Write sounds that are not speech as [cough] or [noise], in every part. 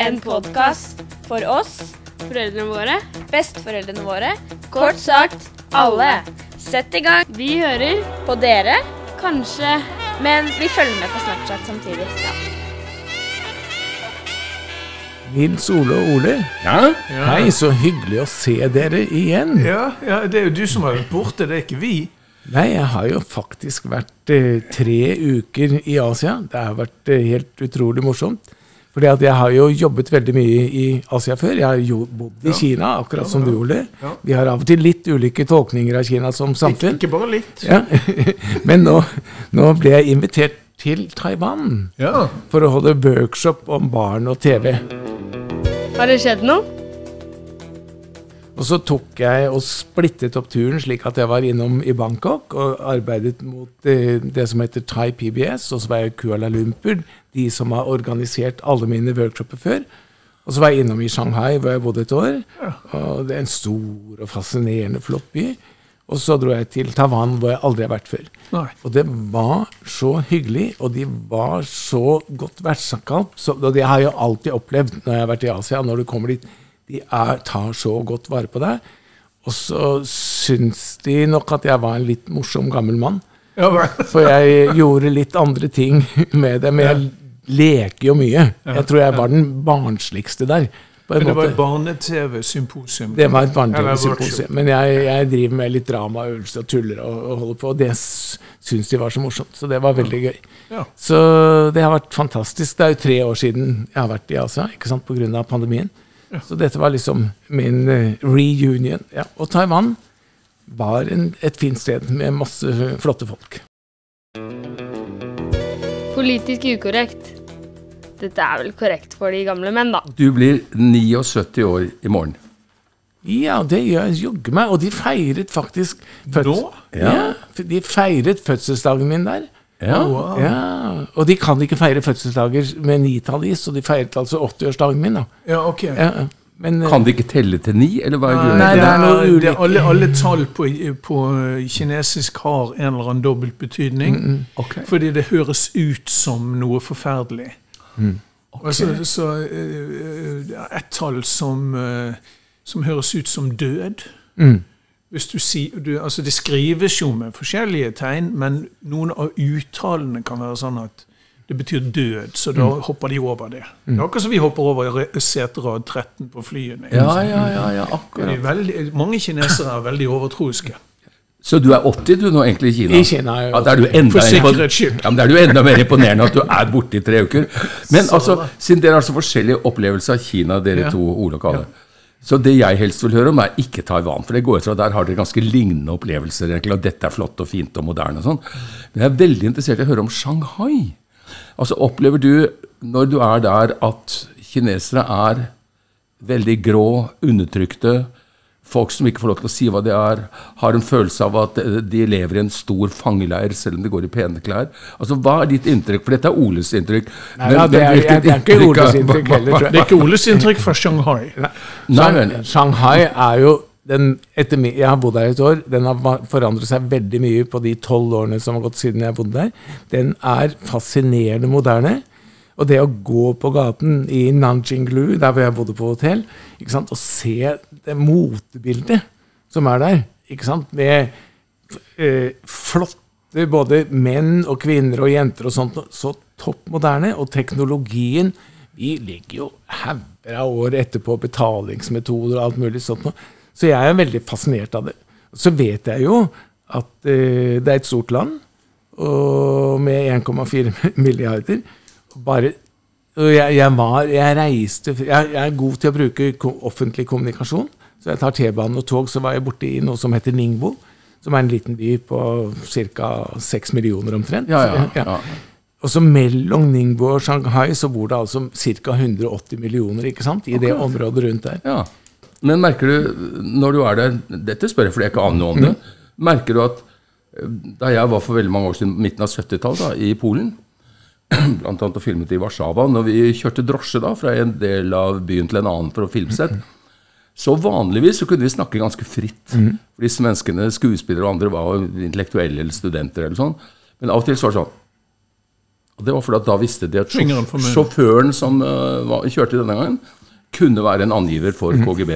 En podkast for oss, foreldrene våre, besteforeldrene våre, kort sagt alle. Sett i gang. Vi hører på dere, kanskje, men vi følger med på Snapchat samtidig. Ja. Nils Ole og Ole. Ja? Hei, så hyggelig å se dere igjen. Ja, ja, det er jo du som har vært borte, det er ikke vi. Nei, jeg har jo faktisk vært eh, tre uker i Asia. Det har vært eh, helt utrolig morsomt. Fordi at jeg har jo jobbet veldig mye i Asia før. Jeg har jo bodd i Kina, akkurat som du, Ole. Ja. Vi har av og til litt ulike tolkninger av Kina som samfunn. ikke bare litt. Ja. [laughs] Men nå, nå ble jeg invitert til Taiwan Ja. for å holde workshop om barn og TV. Har det skjedd noe? Og så tok jeg og splittet opp turen slik at jeg var innom i Bangkok og arbeidet mot det, det som heter Thai PBS, og så var jeg i Kuala Lumpur, de som har organisert alle mine workshoper før. Og så var jeg innom i Shanghai, hvor jeg bodde et år. Og det er en stor og fascinerende, flott by. Og så dro jeg til Taiwan, hvor jeg aldri har vært før. Nei. Og det var så hyggelig, og de var så godt vertskap. Og det har jeg jo alltid opplevd når jeg har vært i Asia. Når du kommer dit, de er, tar så godt vare på deg. Og så syns de nok at jeg var en litt morsom gammel mann. Ja. For jeg gjorde litt andre ting [laughs] med det. Men jeg leker jo mye. Jeg tror jeg var den barnsligste der. På en Men det var et barne-TV-symposium. Det var et barne-TV-symposium. Men jeg, jeg driver med litt dramaøvelser og tuller og, og holder på, og det syns de var så morsomt. Så det var veldig gøy. Ja. Så det har vært fantastisk. Det er jo tre år siden jeg har vært i Asia ikke sant, pga. pandemien. Så dette var liksom min eh, reunion. Ja. Og Taiwan var en, et fint sted med masse flotte folk. Politisk ukorrekt. Dette er vel korrekt for de gamle menn, da. Du blir 79 år i morgen. Ja, det gjør jeg jogge meg. Og de feiret faktisk føds- Nå? Ja. de feiret fødselsdagen min der. Ja. Wow. Ja, Og de kan ikke feire fødselsdager med nitall i, så de feiret altså 80-årsdagen min. da. Ja, ok. Ja, ja. Men, Kan de ikke telle til ni, eller hva er grunnen? Nei, det det er noe det er alle, alle tall på, på kinesisk har en eller annen dobbelt betydning. okay. Fordi det høres ut som noe forferdelig. Altså, så Et det er ett tall som, eh, som høres ut som død. Mm. Hvis du sier, du, altså Det skrives jo med forskjellige tegn, men noen av uttalene kan være sånn at det betyr død, så da hopper de over det. Det er akkurat som vi hopper over seterad 13 på flyene. Ja, ja, ja, ja, akkurat. veldig, mange kinesere er veldig overtroiske. Så du er 80 du nå egentlig i Kina? I Kina er Ja, er du enda For sikkerhets skyld. Ja, men da er du enda mer imponerende at du er borte i tre uker. Men altså, siden dere har så forskjellige opplevelser av Kina, dere Ja. to Ole og Kalle, så det jeg helst vil høre om, er ikke Taiwan. For det går ut fra at der har dere ganske lignende opplevelser, egentlig, og dette er flott og fint og moderne og sånn. Men jeg er veldig interessert i å høre om Shanghai. Altså, opplever du, når du er der, at kinesere er veldig grå, undertrykte, folk som ikke får lov til å si hva de er, har en følelse av at de lever i en stor fangeleir selv om de går i pene klær. Altså, Hva er ditt inntrykk? For dette er Oles inntrykk. Nei, ja, det er- hvilket det er ikke [laughs] Oles inntrykk heller, tror jeg. Det er ikke Oles inntrykk fra Shanghai. Nei, men, Shanghai er jo den, etter, Jeg har bodd der et år. Den har forandret seg veldig mye på de tolv årene som har gått siden jeg bodde der. Den er fascinerende moderne. Og det å gå på gaten i Nanjinglu, der hvor jeg bodde på hotell, og se det motebildet som er der, med eh, flotte både menn og kvinner og jenter og sånt, så topp moderne. Og teknologien Vi ligger jo hauger av år etterpå, betalingsmetoder og alt mulig sånt noe. Så jeg er veldig fascinert av det. Så vet jeg jo at eh, det er et stort land, og med 1,4 [laughs] milliarder. Bare jeg, jeg var Jeg reiste jeg, jeg er god til å bruke offentlig kommunikasjon. Så jeg tar T-banen og tog. Så var jeg borte i noe som heter Ningbo. Som er en liten by på ca. 6 millioner omtrent. Ja, ja, ja. Og så mellom Ningbo og Shanghai så bor det altså ca. 180 millioner ikke sant? i det området rundt der. Ja. Men merker du, når du er der Dette spør jeg fordi jeg ikke aner noe om det. Merker du at eh, da jeg var for veldig mange år siden, midten av 70-tallet, i Polen [clears throat] Blant annet og filmet i Warszawa. Når vi kjørte drosje da, fra en del av byen til en annen for å filmsett, så vanligvis så kunne vi snakke ganske fritt. For disse menneskene, skuespillere og andre, var intellektuelle eller studenter eller sånn. Men av og til så var det sånn Og det var fordi at da visste de at sjåføren som uh, var, kjørte denne gangen, kunne være en angiver for KGB.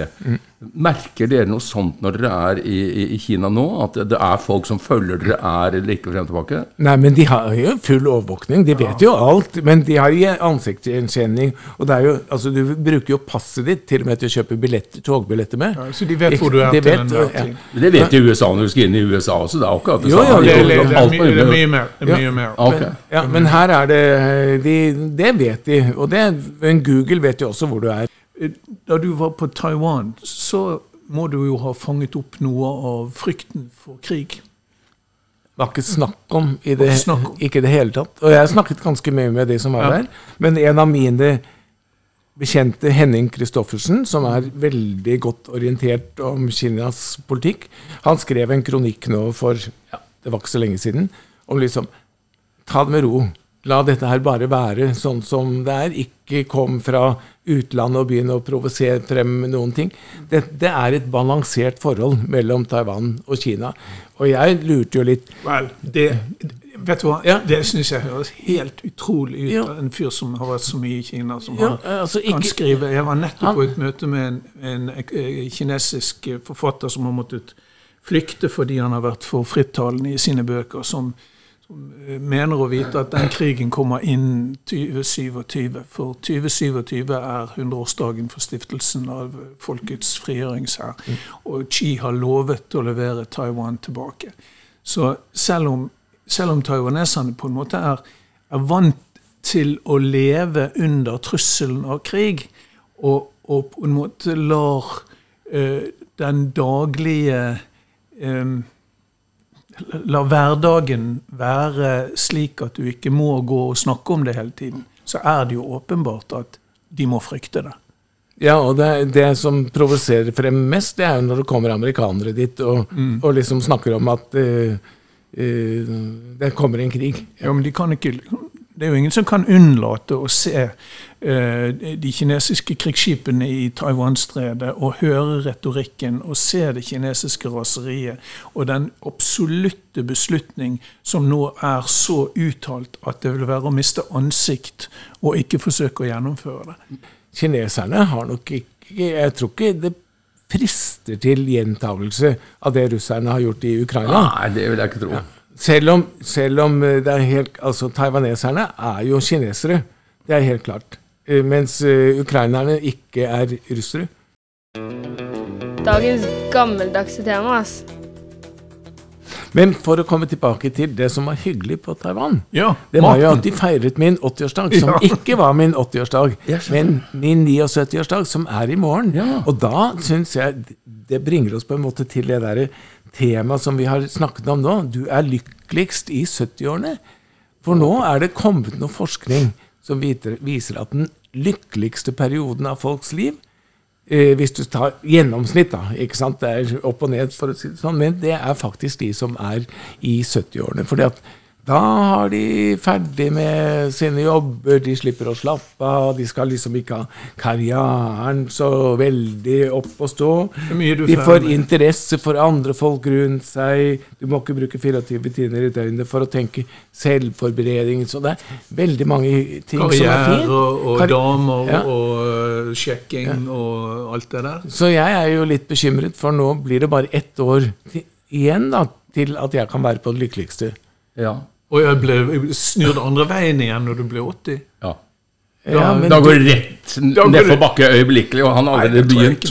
Merker dere noe sånt når dere er i, i, i Kina nå? At det er folk som følger dere er eller ikke frem og tilbake? Nei, men de har jo full overvåkning. De vet jo alt. Men de har jo ansiktsgjenkjenning. Og det er jo, altså, du bruker jo passet ditt til og med til å kjøpe billetter, togbilletter med. Ja, så de vet hvor du er De til vet, enhver ja. Det vet de i USA når du skal inn i USA også. Det er akkurat det samme. Det, det- er- mye- det er mye mer. Det er Ja. mye mer. Ok. Ja, men her er det de, Det vet de. Og det, men Google vet jo også hvor du er. Da du var på Taiwan, så må du jo ha fanget opp noe av frykten for krig. Det var ikke snakk om i det, om. ikke det hele tatt. Og jeg snakket ganske mye med de som var Ja. der. Men en av mine bekjente, Henning Christoffersen, som er veldig godt orientert om Kinas politikk, han skrev en kronikk nå for ja, det var ikke så lenge siden om liksom Ta det med ro. La dette her bare være sånn som det er. Ikke kom fra utlandet og begynn å provosere frem noen ting. Det, det er et balansert forhold mellom Taiwan og Kina. Og jeg lurte jo litt Vel, det Vet du hva? Ja. Det syns jeg høres helt utrolig ut. Ja. En fyr som har vært så mye i Kina, som Ja, altså kan skrive. Jeg var nettopp Han- på et møte med en, en eh, kinesisk forfatter som har måttet flykte fordi han har vært for frittalende i sine bøker, som, mener å vite at den krigen kommer innen 2027. For 2027 er 100-årsdagen for stiftelsen av eh, Folkets frigjøringshær. Og Xi har lovet å levere Taiwan tilbake. Så selv om, selv om taiwaneserne på en måte er, er vant til å leve under trusselen av krig, og, og på en måte lar uh, den daglige eh, La hverdagen være slik at du ikke må gå og snakke om det hele tiden, så er det jo åpenbart at de må frykte det. Ja, og det, det som provoserer frem mest, det er jo når det kommer amerikanere dit og, og liksom snakker om at uh, uh, det kommer en krig. Ja, men de kan ikke, det er jo ingen som kan unnlate å se eh, de kinesiske krigsskipene i Taiwan-stredet og høre retorikken og se det kinesiske raseriet og den absolutte beslutning som nå er så uttalt at det vil være å miste ansikt og ikke forsøke å gjennomføre det. Kineserne har nok ikke Jeg tror ikke det frister til gjentagelse av det russerne har gjort i Ukraina. Nei, det vil jeg ikke tro. Selv om, selv om eh, det er helt, altså taiwaneserne er jo kinesere, det er helt klart. Eh, Mens eh, ukrainerne ikke er russere. Dagens gammeldagse tema, ass. Men for å komme tilbake til det som var hyggelig på Taiwan Ja, Det var jo at de feiret min 80-årsdag, som Ja. ikke var min 80-årsdag, men min 79-årsdag, som er i morgen. Ja. Og da syns jeg det bringer oss på en måte til det derre temaet som vi har snakket om nå. Du er lykkeligst i 70-årene. For nå er det kommet noe forskning som viser at den lykkeligste perioden av folks liv eh, Hvis du tar gjennomsnitt, da. ikke sant? Det er opp og ned, for å si det sånn. Men det er faktisk de som er i 70-årene. fordi at da har de ferdig med sine jobber, de slipper å slappe av, de skal liksom ikke ha karrieren så veldig opp og stå. De får interesse for andre folk rundt seg. Du må ikke bruke 24 timer i døgnet for å tenke selvforberedning. Så det er veldig mange ting som er fint. og, og Kar- damer Ja. og sjekking sjekking og alt det der. Så jeg er jo litt bekymret, for nå blir det bare ett år til, igjen da, til at jeg kan være på det lykkeligste. Ja. Og jeg ble snurret andre veien igjen når du ble 80. ja. Ja, men Da går det rett Da nedfor bakke øyeblikkelig, og han har allerede begynt.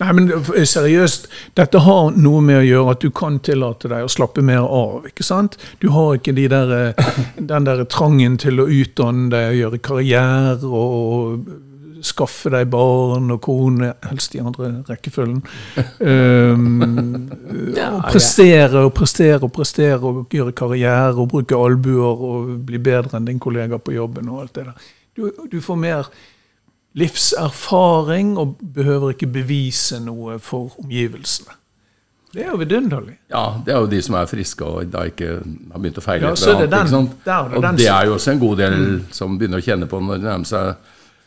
Nei, men eh, seriøst, dette har noe med å gjøre at du kan tillate deg å slappe mer av. ikke sant? Du har ikke de der, eh, den der trangen til å utdanne deg, gjøre karriere og skaffe deg barn og kone, helst i andre rekkefølgen. [laughs] Um, og prestere og prestere og prestere og gjøre karriere og bruke albuer og bli bedre enn din kollega på jobben og alt det der. Du, du får mer livserfaring og behøver ikke bevise noe for omgivelsene. Det er jo vidunderlig. Ja, det er jo de som er friske og da ikke har begynt å feile. Ja, så er det den- er det og det er jo også en god del som begynner å kjenne på når de nærmer seg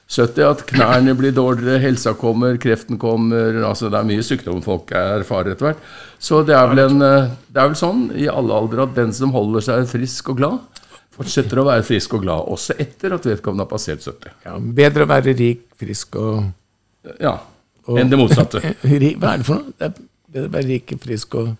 70, at knærne blir dårligere, helsa kommer, kreften kommer altså Det er mye sykdom folk erfarer etter hvert. Så det er vel, en, eh, det er vel sånn i alle aldre at den som holder seg frisk og glad, fortsetter å være frisk og glad også etter at vedkommende har passert 70. Ja, bedre å være rik, frisk og Ja, Enn det motsatte. [laughs] Hva er det for noe? Det er bedre å være rik, frisk og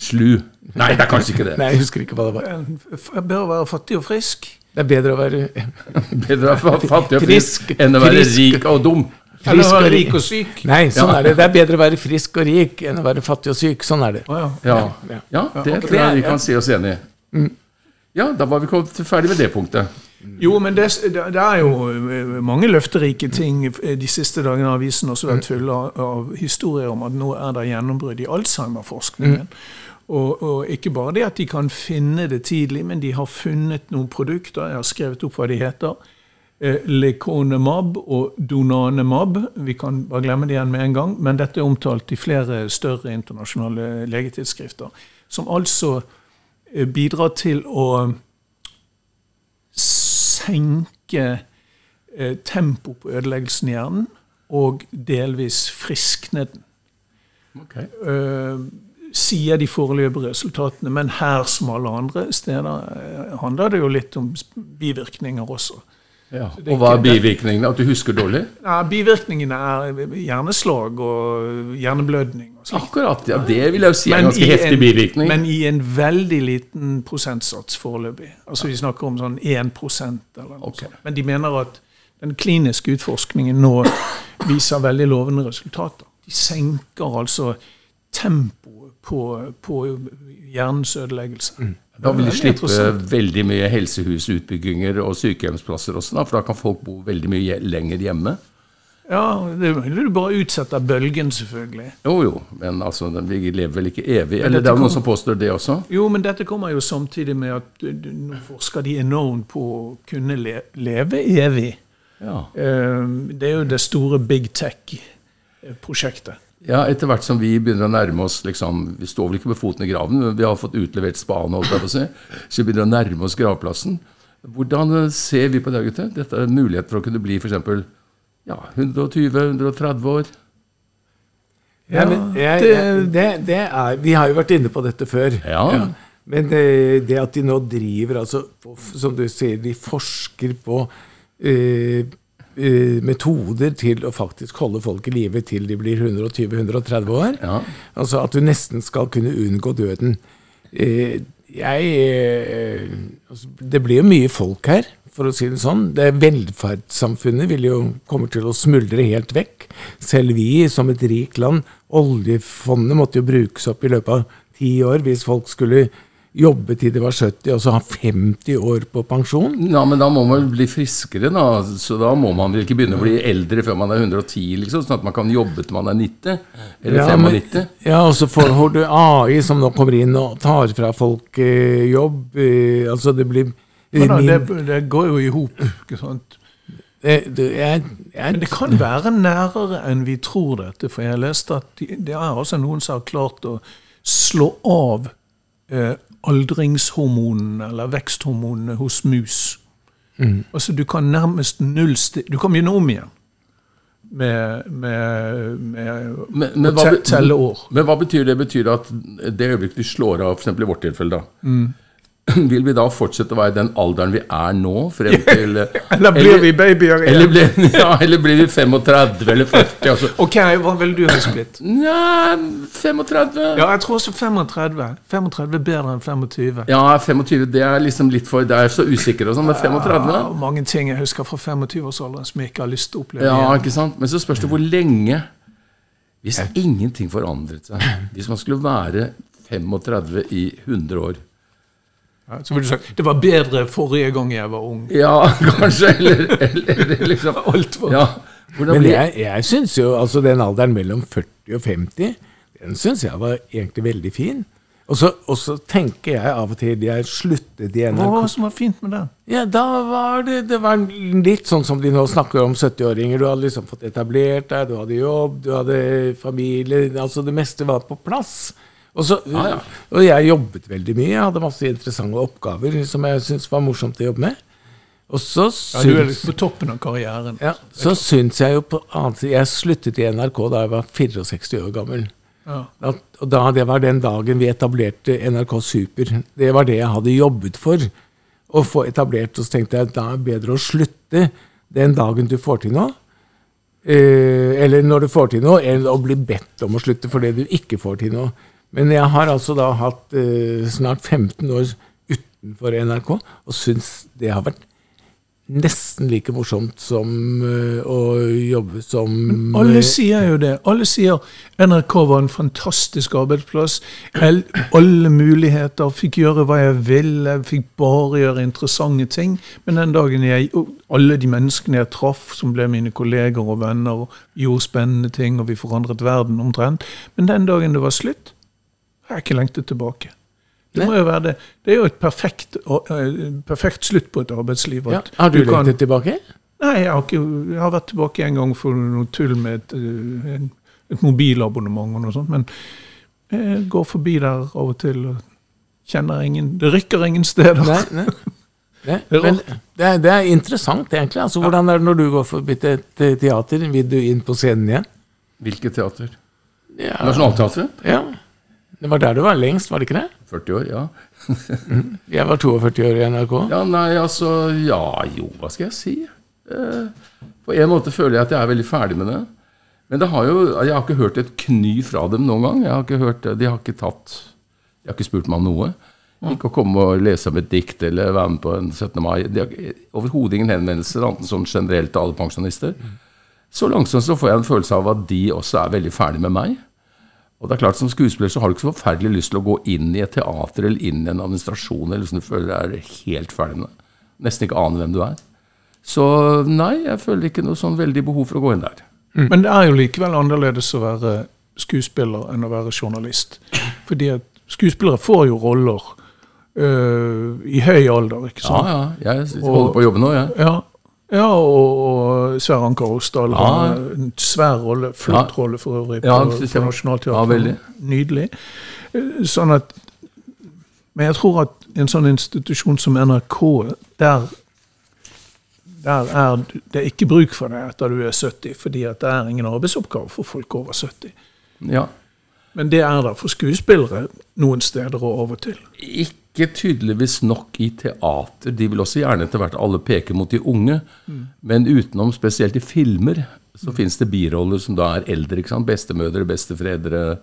Slu. Nei, det er kanskje ikke det. Nei, jeg husker ikke hva det var. Jeg Bør være fattig og frisk. Det er bedre å være [laughs] Bedre å være fattig og frisk Frisk. enn å være Frisk. rik og dum. Eller Frisk være og rik. og syk. Nei, sånn Ja. er det. Det er bedre å være frisk og rik enn å være fattig og syk. Sånn er det. Oh, ja. Ja, Ja. ja det tror jeg vi kan si oss enig i. Ja, da var vi kommet ferdig med det punktet. Jo, men det, det er jo eh, mange løfterike ting de siste dagene. har avisen også vært full av, av historier om at nå er det gjennombrudd i Alzheimer-forskningen. Og, og ikke bare det at de kan finne det tidlig, men de har funnet noen produkter. Jeg har skrevet opp hva de heter. Eh, Leconemab og Donanemab. Vi kan bare glemme det igjen med en gang. Men dette er omtalt i flere større internasjonale legetidsskrifter. Som altså eh, bidrar til å senke eh, tempo på ødeleggelsen i hjernen, og delvis friskne den. Eh, sier de foreløpige resultatene, men her som alle andre steder eh, handler det jo litt om bivirkninger også. Ja. Og hva er bivirkningene? At du husker dårlig? Ja, bivirkningene er hjerneslag og hjerneblødning. og. Akkurat. ja, Det vil jeg jo si er en ganske heftig en- bivirkning. Men i en veldig liten prosentsats foreløpig. Altså Vi snakker om sånn 1 eller noe okay. sånt. Men de mener at den kliniske utforskningen nå viser veldig lovende resultater. De senker altså tempoet på, på hjernens ødeleggelse. Da vil de slippe veldig mye helsehusutbygginger og sykehjemsplasser også, da, for da kan folk bo veldig mye lenger hjemme. Ja, det vil du bare utsette bølgen, selvfølgelig. Jo jo, men altså, vi lever vel ikke evig? Eller det er noen som påstår det også? Jo, men dette kommer jo samtidig med at nå forsker de enormt på å kunne le, leve evig. Ja. Eh, Det er jo det store big tech-prosjektet. Ja, etter hvert som vi begynner å nærme oss liksom, Vi står vel ikke med foten i graven, men vi har fått utlevert spaden, holdt jeg på å si. Så vi begynner å nærme oss gravplassen. Hvordan eh, ser vi på det, gutter? Dette er en mulighet for å kunne bli f.eks. Ja, 120-130 år. Ja, men jeg, jeg, det, det er, vi har jo vært inne på dette før. Ja. Men det, det at de nå driver altså, Som du sier, de forsker på eh, eh, metoder til å faktisk holde folk i live til de blir 120-130 år. Ja. Altså at du nesten skal kunne unngå døden. Eh, jeg eh, altså, Det blir jo mye folk her, for å si det sånn. Det Velferdssamfunnet vil jo kommer til å smuldre helt vekk. Selv vi som et rikt land, oljefondet måtte jo brukes opp i løpet av ti år hvis folk skulle jobbe til de var 70 og så ha 50 år på pensjon. ja, men da må man bli friskere, da. Så da må man vel ikke begynne å bli eldre før man er 110, liksom, sånn at man kan jobbe til man er 90? Eller Ja, men- Ja, og så får du AI som nå kommer inn og tar fra folk eh, jobb. Eh, altså det blir Ja, da, min- det, det går jo i hop. ikke sant? Det, det, jeg, jeg, Men det kan være nærere enn vi tror dette. For jeg leste at de, det er altså noen som har klart å slå av eh, aldringshormonene, eller veksthormonene, hos mus. Altså du kan nærmest nullstille Du kan begynne om igjen med, med, med Men, men, å telle år. men hva betyr det? Betyr det at det øyeblikket de slår av, f.eks. i vårt tilfelle, da [clears throat] Vil vi da fortsette å være den alderen vi er nå, frem til [laughs] Eller blir vi babyer eller, igjen? blir, [laughs] ja, eller blir vi 35 eller 40? Altså. [laughs] Ok, hva ville du ha blitt? [clears throat] Nja, 35? Ja, jeg tror også 35. 35 er bedre enn 25. Ja, 25 det er liksom litt for Det er så usikker og sånn, men 35? Ja, mange ting jeg husker fra 25-årsalderen som jeg ikke har lyst til å oppleve Ja, igjen. ikke sant? Men så spørs det hvor lenge Hvis ingenting forandret seg Hvis man skulle være 35 i 100 år så ville du sagt det var bedre forrige gang jeg var ung. Ja, [laughs] kanskje. Eller, eller, eller liksom [laughs] Alt var Ja. Men jeg, jeg syns jo altså den alderen mellom 40 og 50, den syns jeg var egentlig veldig fin. Og så, og så tenker jeg av og til Jeg sluttet i Hva NRK det som var fint med den? Ja, da var det, det var litt sånn som de nå snakker om 70-åringer. Du hadde liksom fått etablert deg, du hadde jobb, du hadde familie. altså Det meste var på plass. Og, så, ah, ja. og jeg jobbet veldig mye. Jeg hadde masse interessante oppgaver som jeg syntes var morsomt å jobbe med. Og så Ja, du er liksom på toppen av karrieren. ja, så syns jeg jo på annen side Jeg sluttet i NRK da jeg var 64 år gammel. Ja. Da, og da, det var den dagen vi etablerte NRK Super. Det var det jeg hadde jobbet for. Å få etablert, og så tenkte jeg at da er det bedre å slutte den dagen du får til noe. Eh, eller når du får til noe, enn å bli bedt om å slutte fordi du ikke får til noe. Men jeg har altså da hatt eh, snart 15 år utenfor NRK, og syns det har vært nesten like morsomt som eh, å jobbe som Men Alle sier jo det. Alle sier NRK var en fantastisk arbeidsplass. Alle muligheter. Fikk gjøre hva jeg ville. Fikk bare gjøre interessante ting. Men den dagen jeg og alle de menneskene jeg traff, som ble mine kolleger og venner, og gjorde spennende ting, og vi forandret verden omtrent Men den dagen det var slutt, har ikke lengtet tilbake. Det må jo være det. Det er jo et perfekt, eh, perfekt slutt på et arbeidsliv. ja. Har du du lengtet tilbake? Nei, jeg har, ikke, jeg har vært tilbake en gang for noe tull med et, et, et mobilabonnement og noe sånt, men jeg går forbi der av og til og kjenner ingen Det rykker ingen steder. Nei, nei. [laughs] Det Men det er, det er interessant, egentlig. Altså, hvordan er det når du går forbi et teater? Vil du inn på scenen igjen? Hvilket teater? Ja. Nationaltheatret? ja. Det var der du var lengst, var det ikke det? 40 år, ja. Jeg var 42 år i NRK. Ja, nei, altså Ja, jo, hva skal jeg si? Eh, på en måte føler jeg at jeg er veldig ferdig med det. Men det har jo, jeg har ikke hørt et kny fra dem noen gang. Jeg har ikke hørt. De har ikke tatt De har ikke spurt meg om noe. Ikke å komme og lese om et dikt eller være med på en 17. mai. De har overhodet ingen henvendelser, annet enn sånn generelt til alle pensjonister. Så langsomt så får jeg en følelse av at de også er veldig ferdig med meg. Og det er klart Som skuespiller så har du ikke så forferdelig lyst til å gå inn i et teater eller inn i en administrasjon eller som du føler er helt ferdig med. Nesten ikke aner hvem du er. Så nei, jeg føler ikke noe sånn veldig behov for å gå inn der. Men det er jo likevel annerledes å være skuespiller enn å være journalist. Fordi at skuespillere får jo roller øh, i høy alder, ikke Ja, sant? ja. Jeg holder på å jobbe nå, jeg. Ja, ja og, og Sverre Anker Aasdal Ja. har en svær rolle, flott Ja. rolle for øvrig, på, Ja, på Nationaltheatret. Ja. Nydelig. Eh, Sånn at Men jeg tror at en sånn institusjon som NRK, der der er det er ikke bruk for deg etter du er 70, fordi at det er ingen arbeidsoppgave for folk over 70. Ja. Men det er der for skuespillere noen steder og av og til. Ikke tydeligvis nok i teater. De vil også gjerne etter hvert alle peke mot de unge. Men utenom spesielt i filmer så fins det biroller som da er eldre. ikke sant? Bestemødre, bestefredere,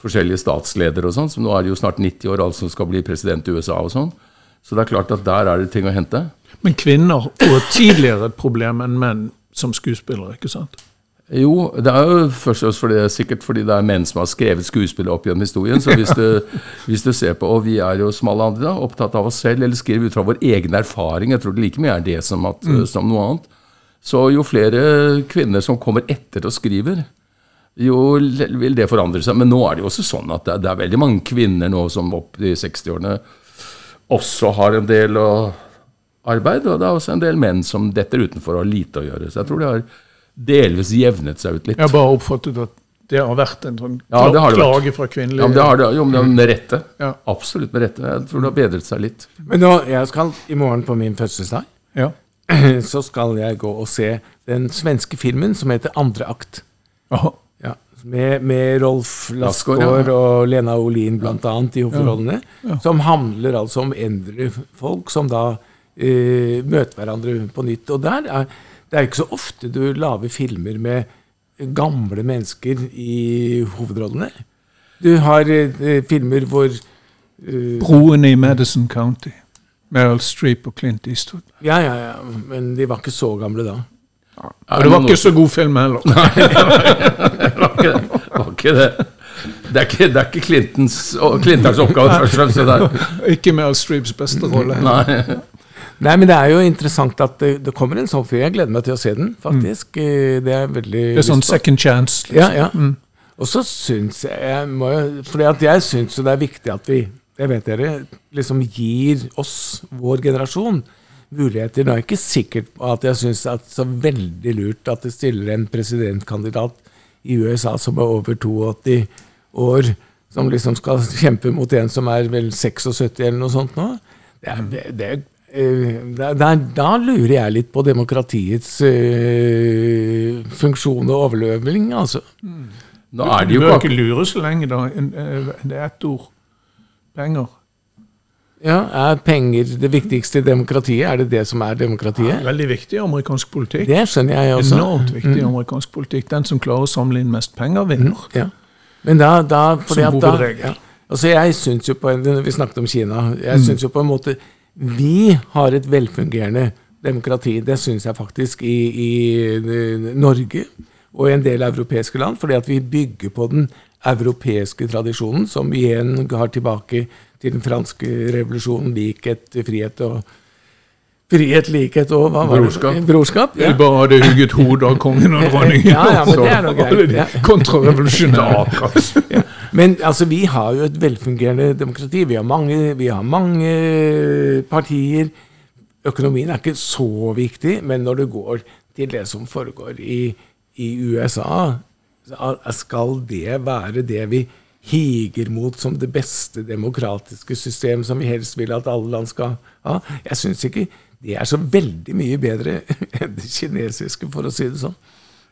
forskjellige statsledere og sånn. Som nå er de jo snart 90 år, altså skal bli president i USA og sånn. Så det er klart at der er det ting å hente. Men kvinner får tidligere problem enn menn som skuespillere, ikke sant? Jo, det er jo først og fremst fordi, sikkert fordi det er menn som har skrevet skuespillet opp gjennom historien. Så hvis du, [laughs] hvis du ser på, og vi er jo som alle andre opptatt av oss selv, eller skriver ut fra vår egen erfaring, jeg tror det like mye er det som, at, som noe annet, så jo flere kvinner som kommer etter og skriver, jo vil det forandre seg. Men nå er det jo også sånn at det, er- det er veldig mange kvinner nå som opp i 60-årene også har en del arbeid, og det er også en del menn som detter utenfor og har lite å gjøre. Så jeg tror det har delvis jevnet seg ut litt. Jeg har bare oppfattet at det har vært en sånn Ja, det har det vært. klage fra kvinnelige Ja, men det har det, jo, men det er med rette. Ja. Absolutt med rette. Jeg tror det har bedret seg litt. Men nå, jeg skal i morgen på min fødselsdag, Ja. [clears throat] så skal jeg gå og se den svenske filmen som heter Andre akt. Aha. Ja, med, med Rolf ja. og Lena Olin blant annet i hovedrollene. Som handler altså om eldre folk som da uh, møter hverandre på nytt. Og der er, det er ikke så ofte du lager filmer med gamle mennesker i hovedrollene. Du har eh, filmer hvor uh, Broen i Madison County. Meryl Streep og Clint Eastwood. Ja, ja, ja, men de var ikke så gamle da. Og det var ikke så god film heller. [laughs] Det var ikke det. Det var ikke det. Det er ikke, det er ikke Clintons, Clintons oppgave først og fremst. der. Ikke Meryl Streeps beste rolle. heller. Nei. Nei, men det er jo interessant at det, det kommer en sånn fyr. Jeg gleder meg til å se den, faktisk. Mm. Det er veldig Det er sånn second chance. Ja, ja. ja. Og så syns jeg, jeg at jeg syns jo det er viktig at vi jeg vet dere, liksom gir oss, vår generasjon, muligheter. Det er ikke sikkert at jeg syns det er så veldig lurt at det stiller en presidentkandidat i USA som er over 82 år, som liksom skal kjempe mot en som er vel 76 eller noe sånt nå. Det er, det, det, er, eh, da, da, da lurer jeg litt på demokratiets uh, funksjon og overleving, altså. Er Du det jo ikke lure så lenge, da. Eh, Det er ett ord. Penger. Ja, Er penger det viktigste i demokratiet? Er det det som er demokratiet? Veldig viktig i amerikansk politikk. Det skjønner jeg også. Enormt viktig i amerikansk politikk. Den som klarer å samle inn mest penger, vinner. Ja. Men da, da Som hovedregel. ja. Altså jeg syns jo på Vi snakket om Kina. Mm. Jeg synes jo på en måte Vi har et velfungerende demokrati. Det syns jeg faktisk i, i, eh, Norge og i en del europeiske land. Fordi at vi bygger på den europeiske tradisjonen, som igjen har tilbake til den franske revolusjonen. Likhet, frihet og Frihet, likhet og hva var det? Brorskap. Brorskap. Ja. Bare hadde hugget hodet av kongen og [laughs] dronningen. Ja, ja, men så det er greit, alle de. Kontrarevolusjonære. Ja. Men altså, vi har jo et velfungerende demokrati. Vi har mange, vi har mange partier. Økonomien er ikke så viktig, men når det går til det som foregår i, i USA, skal det være det vi higer mot som det beste demokratiske system som vi helst vil at alle land skal ha. Jeg syns ikke det er så veldig mye bedre [laughs] enn det kinesiske, for å si det sånn.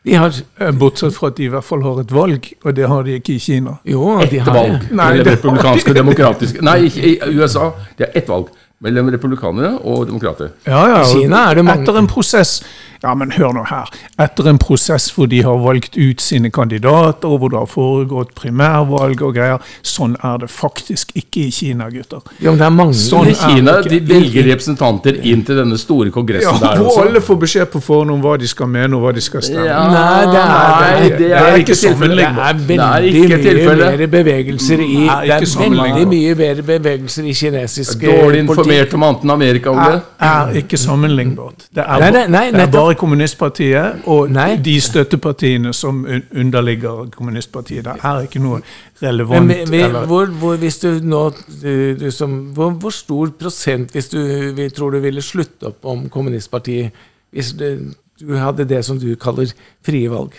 De har Eh, Bortsett fra at de i hvert fall har et valg, og det har de ikke i Kina. Jo, de har valg. Nei, det- republikanske og demokratiske Nei, ikke i USA. Det er ett valg mellom republikanere og demokrater. Ja, ja, og Kina er det mange- Etter en prosess Ja, men hør nå her. Etter en prosess hvor de har valgt ut sine kandidater, og hvor det har foregått primærvalg og greier. Sånn er det faktisk ikke i Kina, gutter. Ja, men det er mange Sånn I Kina det de velger representanter inn til denne store kongressen Ja, der hvor også. alle får beskjed på forhånd om hva de skal mene og hva de skal stemme. Ja, Nei, det er, nei, det er ikke Det tilfellet. er Det er veldig mye bedre bevegelser i Nei, Det er veldig mye mer bevegelser i kinesiske Dårlig informert om annet enn Amerika, Ole. er, er ikke sammenlignbart. Det er, Nei, nei, nei, det er bare kommunistpartiet og Nei. de støttepartiene som underligger kommunistpartiet. Det er ikke noe relevant. Men, vi, eller- hvor, hvor, hvis du nå du, du som, hvor, hvor stor prosent hvis du vi tror du ville slutte opp om kommunistpartiet hvis du, du hadde det som du kaller frie valg?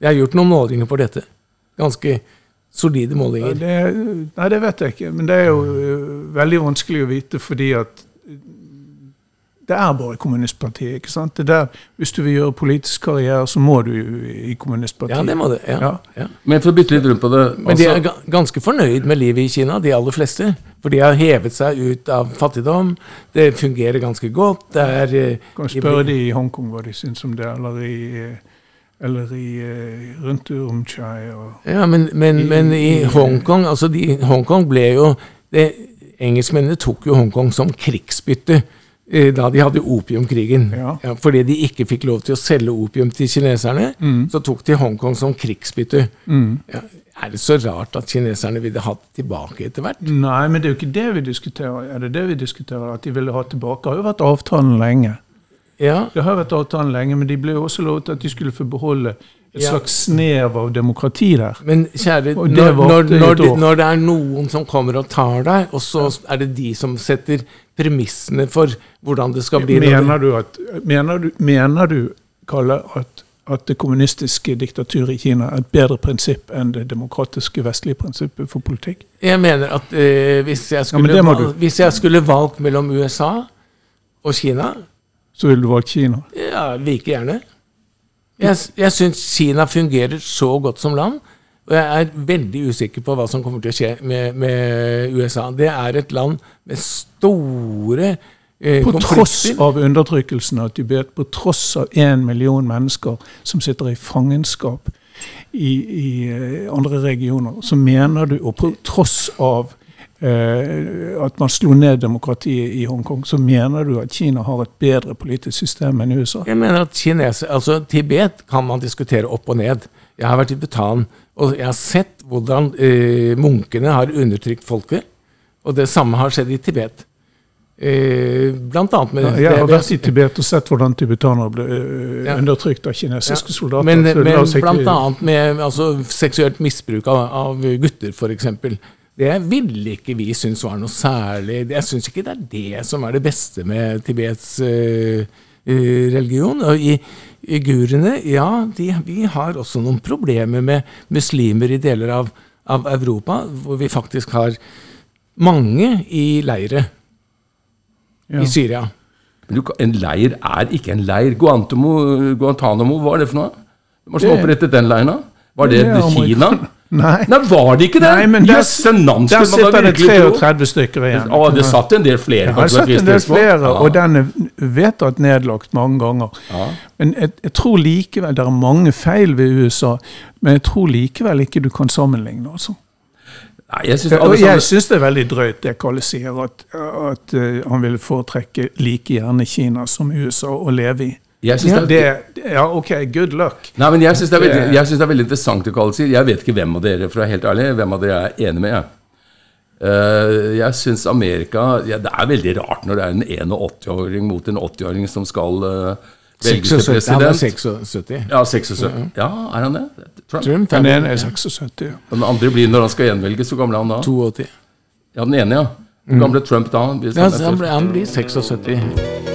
Jeg har gjort noen målinger på dette. Ganske solide Ja, målinger. det, nei, det vet jeg ikke. Men det er jo veldig vanskelig å vite fordi at det er bare kommunistpartiet. ikke sant? Det der, hvis du vil gjøre politisk karriere, så må du i kommunistpartiet. Ja, det må du. Ja, Ja. ja. Men for å bytte litt rundt på det Men de er altså, ganske fornøyd med livet i Kina, de aller fleste. For de har hevet seg ut av fattigdom. Det fungerer ganske godt. Det er eh, Kan de spørre de i Hongkong hva de syns om det, eller i, ø, eller i rundt Urumqi og Ja, men, men, men i Hongkong altså de, Hongkong ble jo det, Engelskmennene tok jo Hongkong som krigsbytte eh, da de hadde opiumkrigen. Ja. fordi de ikke fikk lov til å selge opium til kineserne, så tok de Hongkong som krigsbytte. Ja, er det så rart at kineserne ville ha det tilbake etter hvert? Nei, men det er jo ikke det vi diskuterer. Er det det vi diskuterer? At de ville ha tilbake? Det har jo vært avtalen lenge. Ja, Det har vært avtalen lenge, men de ble jo også lovet at de skulle få beholde et Ja. slags snev av demokrati der. Men kjære, det når, når, i når, et det, er noen som kommer og tar deg, og så er det de som setter premissene for hvordan det skal bli Mener du, at, mener du, mener du Kalle, at, at det kommunistiske diktaturet i Kina er et bedre prinsipp enn det demokratiske vestlige prinsippet for politikk? Jeg mener at eh, hvis, jeg men skulle, det må hvis jeg skulle valgt mellom USA og Kina, Så ville du valgt Kina. ja, like gjerne. Jeg, jeg syns Kina fungerer så godt som land, og jeg er veldig usikker på hva som kommer til å skje med, med USA. Det er et land med store eh, På tross av undertrykkelsen av Tibet, på tross av én million mennesker som sitter i fangenskap i, i eh, andre regioner, så mener du, og på tross av at man slo ned demokratiet i Hongkong, så mener du at Kina har et bedre politisk system enn USA? Jeg mener at kineser, altså Tibet kan man diskutere opp og ned. Jeg har vært i Bhutan, og jeg har sett hvordan eh, munkene har undertrykt folket. Og det samme har skjedd i Tibet. Eh, blant annet med Jeg har vært i Tibet og sett hvordan tibetanere ble øh, Ja. undertrykt av kinesiske soldater. Men, men blant annet med altså, seksuelt misbruk av, av gutter, f.eks. Det ville ikke vi synes var noe særlig Jeg syns ikke det er det som er det beste med Tibets eh, religion. Og i, i guruene, ja, de, vi har også noen problemer med muslimer i deler av, av Europa, hvor vi faktisk har mange i leire Ja. i Syria. Men du, en leir er ikke en leir. Guantamo, Guantánamo, hva er det for noe? Hvem Det- opprettet den leiren? Var det Det Kina? Nei. Nei, var det ikke det? Nei, men der, Jøsse navn, der sitter det virkelig tro. 33 stykker igjen. Å, det satt en del flere. Ja, på har et en del flere, Ja. og den er vedtatt nedlagt mange ganger. Ja. Men jeg, jeg tror likevel Det er mange feil ved USA, men jeg tror likevel ikke du kan sammenligne. altså. Nei, jeg synes Og jeg syns det er veldig drøyt det Kalle sier, at, at eh, han vil foretrekke like gjerne Kina som USA å leve i. jeg synes Ja, det er, det, ja, ok, good luck. Nei, men jeg synes det Det- er veldig interessant det Kalle sier. Jeg vet ikke hvem av dere for å være helt ærlig, hvem av dere jeg er enig med. jeg. uh, jeg syns Amerika ja, Det er veldig rart når det er en 81-åring mot en 80-åring som skal uh, velges til 76, han er 76. Ja, 76. Ja, er han det? Trump. Trump Den ene er 76. ja. Den andre blir når han skal gjenvelges. Hvor gammel er han da? 82. Ja, den ene, ja. Hvor gammel ble Trump da? Hvis Ja, han er så han, ble, han blir 76.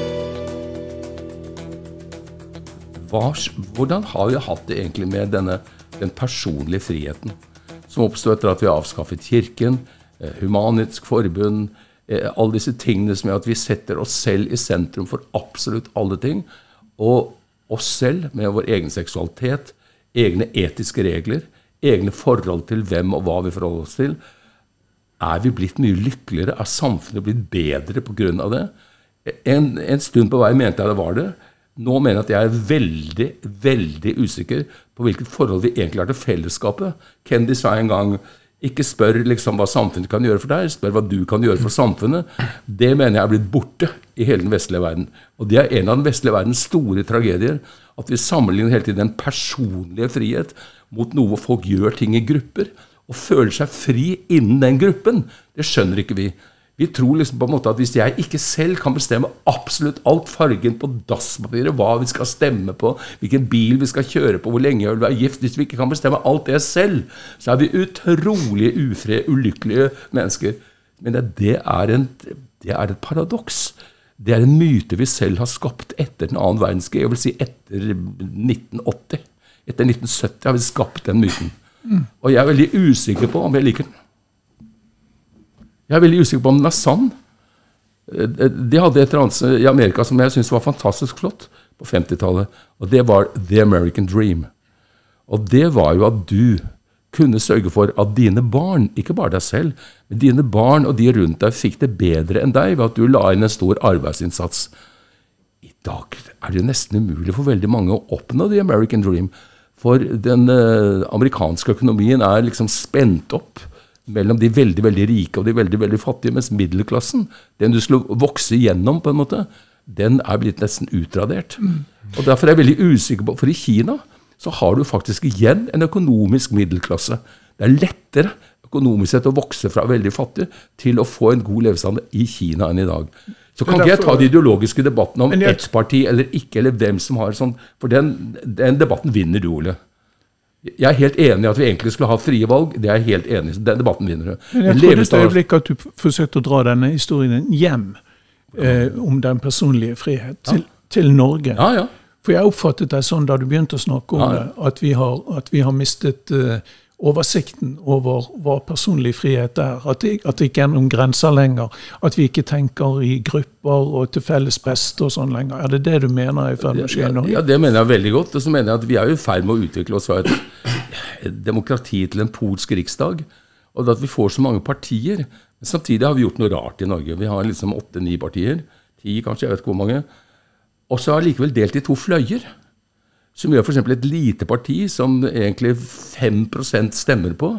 Hva, hvordan har vi hatt det egentlig med denne, den personlige friheten som oppsto etter at vi avskaffet Kirken, Humanitisk Forbund, eh, alle disse tingene som gjør at vi setter oss selv i sentrum for absolutt alle ting, og oss selv med vår egen seksualitet, egne etiske regler, egne forhold til hvem og hva vi forholder oss til, er vi blitt mye lykkeligere? Er samfunnet blitt bedre pga. det? En, en stund på vei mente jeg det var det. Nå mener jeg at jeg er veldig, veldig usikker på hvilket forhold vi egentlig har til fellesskapet. Kennedy sa en gang ikke spør liksom hva samfunnet kan gjøre for deg, spør hva du kan gjøre for samfunnet. Det mener jeg er blitt borte i hele den vestlige verden. Og det er en av den vestlige verdens store tragedier. At vi sammenligner hele tiden den personlige frihet mot noe hvor folk gjør ting i grupper og føler seg fri innen den gruppen. Det skjønner ikke vi. Vi tror liksom på en måte at hvis jeg ikke selv kan bestemme absolutt alt, fargen på dasspapiret, hva vi skal stemme på, hvilken bil vi skal kjøre på, hvor lenge jeg vil være gift Hvis vi ikke kan bestemme alt det selv, så er vi utrolig ufrie, ulykkelige mennesker. Men det, det, er en, det er et paradoks. Det er en myte vi selv har skapt etter den annen verdenskrig. Jeg vil si etter 1980. Etter 1970 har vi skapt den myten. Og jeg er veldig usikker på om jeg liker den. Jeg er veldig usikker på om den er sann. Eh, De hadde et eller annet i Amerika som jeg syntes var fantastisk flott på 50-tallet. Og det var The American Dream. Og det var jo at du kunne sørge for at dine barn, ikke bare deg selv, men dine barn og de rundt deg fikk det bedre enn deg ved at du la inn en stor arbeidsinnsats. I dag er det jo nesten umulig for veldig mange å oppnå The American Dream. For den eh, amerikanske økonomien er liksom spent opp mellom de veldig veldig rike og de veldig veldig fattige, mens middelklassen, den du skulle vokse igjennom, på en måte, den er blitt nesten utradert. Og Derfor er jeg veldig usikker på For i Kina så har du faktisk igjen en økonomisk middelklasse. Det er lettere økonomisk sett å vokse fra veldig fattig til å få en god levestandard i Kina enn i dag. Så kan ikke jeg ta de ideologiske debattene om ett parti eller ikke, eller hvem som har sånn For den, den debatten vinner du, Ole. Jeg er helt enig i at vi egentlig skulle ha frie valg. Det er jeg helt enig i. Den debatten vinner du. Men jeg trodde et øyeblikk at du forsøkte å dra denne historien hjem eh, om den personlige frihet til, til Norge. Ja, ja. For jeg oppfattet deg sånn da du begynte å snakke om Ja, ja. det, at vi har, at vi har mistet eh, oversikten over hva personlig frihet er. At det, at det ikke er noen grenser lenger. At vi ikke tenker i grupper og til felles beste og sånn lenger. Er det det du mener er i ferd med å skje i Ja, det mener jeg veldig godt. Og så mener jeg at vi er i ferd med å utvikle oss fra et, et demokrati til en polsk riksdag. Og at vi får så mange partier. Men samtidig har vi gjort noe rart i Norge. Vi har liksom åtte-ni partier. Ti, kanskje. Jeg vet ikke hvor mange. Og så er likevel delt i to fløyer. Som gjør f.eks. et lite parti som egentlig 5% stemmer på,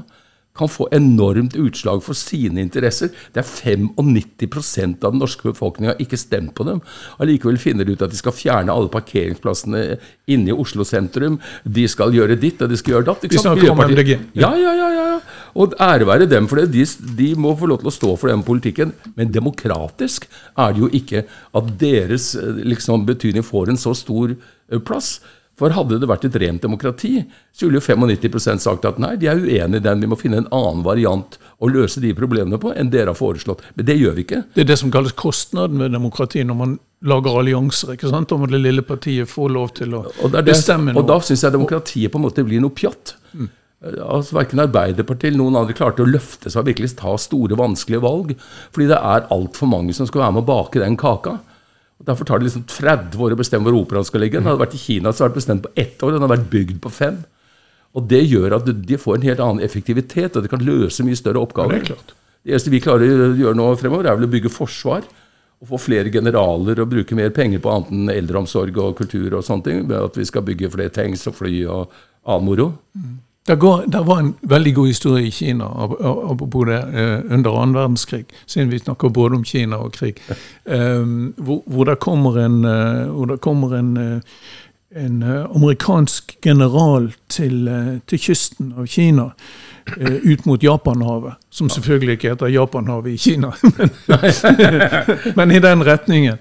kan få enormt utslag for sine interesser. Det er 95% av den norske befolkninga ikke stemt på dem. Allikevel finner de ut at de skal fjerne alle parkeringsplassene inne i Oslo sentrum. De skal gjøre ditt, og de skal gjøre datt. Vi snakker om MDG. Ja, ja, ja, ja. Og ære være dem for det. De, de må få lov til å stå for den politikken. Men demokratisk er det jo ikke at deres liksom, betydning får en så stor plass. For hadde det vært et rent demokrati, så ville jo 95% sagt at nei, de er uenig i den, vi må finne en annen variant å løse de problemene på enn dere har foreslått. Men det gjør vi ikke. Det er det som kalles kostnaden ved demokrati, når man lager allianser. ikke sant? Om det lille partiet får lov til å og det, bestemme noe. Og da syns jeg demokratiet på en måte blir noe pjatt. Mm. Altså, Verken Arbeiderpartiet eller noen andre klarte å løfte seg og virkelig ta store, vanskelige valg. Fordi det er altfor mange som skal være med å bake den kaka. Derfor tar det liksom 30 år å bestemme hvor operaen skal ligge. Den hadde vært i Kina, så hadde det bestemt på ett år. Den hadde vært bygd på fem. Og det gjør at de får en helt annen effektivitet, og de kan løse mye større oppgaver. Ja, det, er klart. det eneste vi klarer å gjøre nå fremover, er vel å bygge forsvar. Og få flere generaler og bruke mer penger på annet enn eldreomsorg og kultur og sånne ting. At vi skal bygge flere tanks og fly og annen moro. Mm. Det, går, det, var en veldig god historie i Kina apropos det, eh, under annen verdenskrig, siden vi snakker både om Kina og krig, um, hvor, hvor, det kommer en, hvor det kommer en, uh, en amerikansk general til, til, kysten av Kina. ut mot Japanhavet, som selvfølgelig ikke heter Japanhavet i Kina, [laughs] men, men i den retningen.